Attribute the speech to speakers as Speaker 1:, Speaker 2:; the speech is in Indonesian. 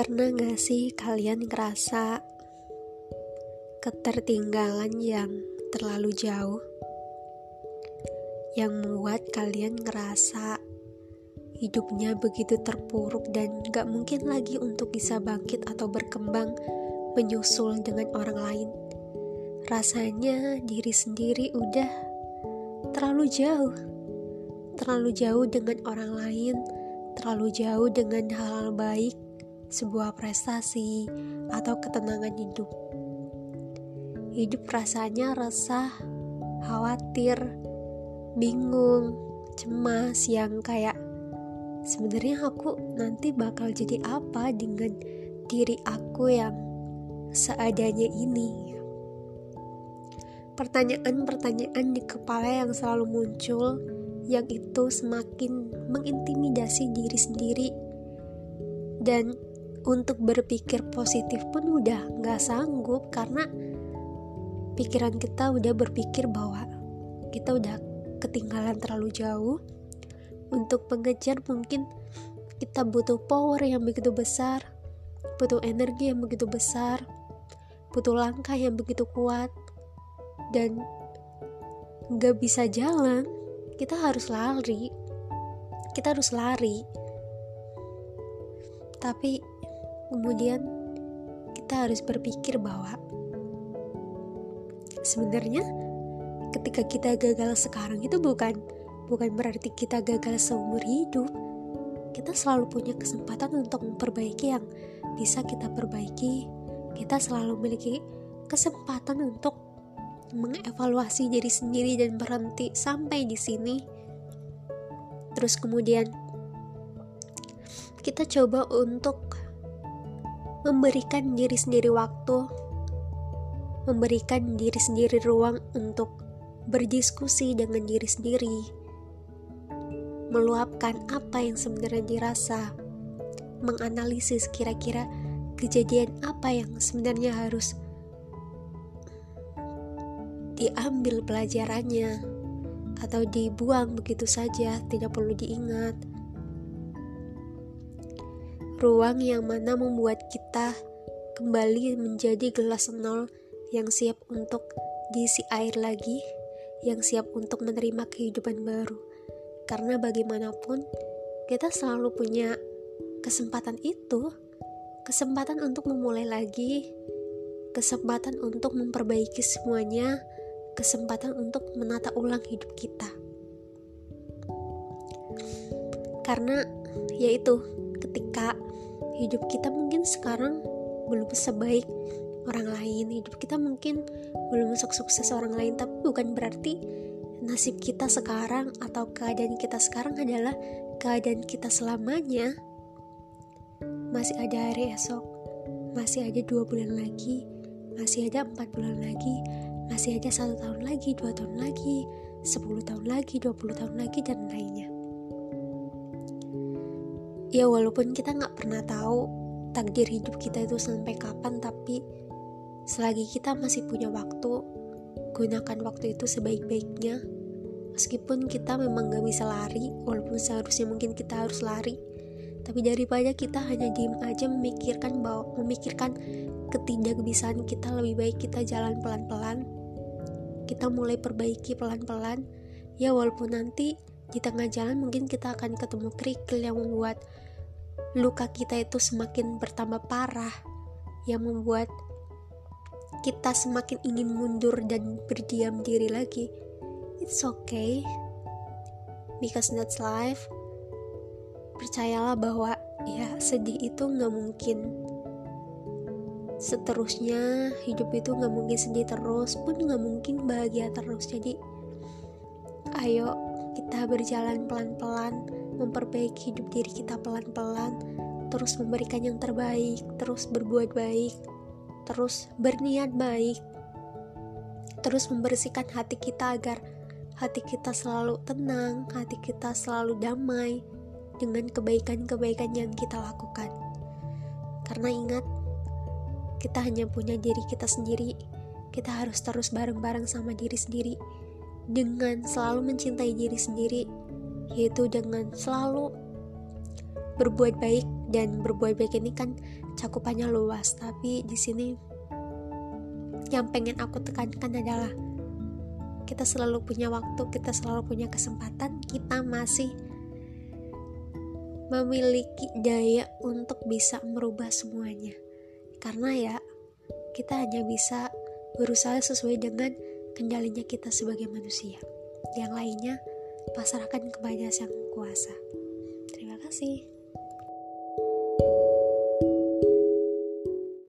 Speaker 1: Pernah gak sih kalian ngerasa ketertinggalan yang terlalu jauh? Yang membuat kalian ngerasa hidupnya begitu terpuruk dan gak mungkin lagi untuk bisa bangkit atau berkembang menyusul dengan orang lain. Rasanya diri sendiri udah terlalu jauh, terlalu jauh dengan orang lain, terlalu jauh dengan hal-hal baik, sebuah prestasi, atau ketenangan hidup. Hidup rasanya resah, khawatir, bingung, cemas yang kayak sebenarnya aku nanti bakal jadi apa dengan diri aku yang seadanya ini. Pertanyaan-pertanyaan di kepala yang selalu muncul yang itu semakin mengintimidasi diri sendiri dan untuk berpikir positif pun udah gak sanggup karena pikiran kita udah berpikir bahwa kita udah ketinggalan terlalu jauh. Untuk mengejar mungkin kita butuh power yang begitu besar butuh energi yang begitu besar butuh langkah yang begitu kuat dan gak bisa jalan kita harus lari. Kita harus lari. Tapi kemudian kita harus berpikir bahwa sebenarnya ketika kita gagal sekarang itu bukan bukan berarti kita gagal seumur hidup kita selalu punya kesempatan untuk memperbaiki yang bisa kita perbaiki kita selalu memiliki kesempatan untuk mengevaluasi diri sendiri dan berhenti sampai di sini. Terus kemudian kita coba untuk memberikan diri sendiri waktu, memberikan diri sendiri ruang untuk berdiskusi dengan diri sendiri, meluapkan apa yang sebenarnya dirasa, menganalisis kira-kira kejadian apa yang sebenarnya harus diambil pelajarannya atau dibuang begitu saja, tidak perlu diingat. Ruang yang mana membuat kita kembali menjadi gelas nol yang siap untuk diisi air lagi, yang siap untuk menerima kehidupan baru. Karena bagaimanapun, kita selalu punya kesempatan itu, kesempatan untuk memulai lagi, kesempatan untuk memperbaiki semuanya, kesempatan untuk menata ulang hidup kita. Karena yaitu ketika hidup kita mungkin sekarang belum sebaik orang lain, hidup kita mungkin belum sukses orang lain, tapi bukan berarti nasib kita sekarang atau keadaan kita sekarang adalah keadaan kita selamanya. Masih ada hari esok, masih ada dua bulan lagi, masih ada empat bulan lagi, masih aja satu tahun lagi, dua tahun lagi, sepuluh tahun lagi, dua puluh tahun lagi, dan lainnya. Ya walaupun kita nggak pernah tahu takdir hidup kita itu sampai kapan, tapi selagi kita masih punya waktu, gunakan waktu itu sebaik-baiknya. Meskipun kita memang gak bisa lari, walaupun seharusnya mungkin kita harus lari, tapi daripada kita hanya diem aja memikirkan bahwa memikirkan ketidakbisaan kita lebih baik kita jalan pelan-pelan kita mulai perbaiki pelan-pelan ya walaupun nanti di tengah jalan mungkin kita akan ketemu kerikil yang membuat luka kita itu semakin bertambah parah yang membuat kita semakin ingin mundur dan berdiam diri lagi. It's okay because that's life. Percayalah bahwa ya sedih itu nggak mungkin. Seterusnya hidup itu nggak mungkin sedih terus pun nggak mungkin bahagia terus. Jadi ayo kita berjalan pelan-pelan memperbaiki hidup diri kita pelan-pelan terus memberikan yang terbaik terus berbuat baik terus berniat baik terus membersihkan hati kita agar hati kita selalu tenang hati kita selalu damai dengan kebaikan-kebaikan yang kita lakukan karena ingat kita hanya punya diri kita sendiri. Kita harus terus bareng-bareng sama diri sendiri dengan selalu mencintai diri sendiri, yaitu dengan selalu berbuat baik dan berbuat baik ini kan cakupannya luas. Tapi di sini yang pengen aku tekankan adalah kita selalu punya waktu kita selalu punya kesempatan kita masih memiliki daya untuk bisa merubah semuanya. Karena ya kita hanya bisa berusaha sesuai dengan kendalinya kita sebagai manusia. Yang lainnya pasrahkan kepada sang kuasa. Terima kasih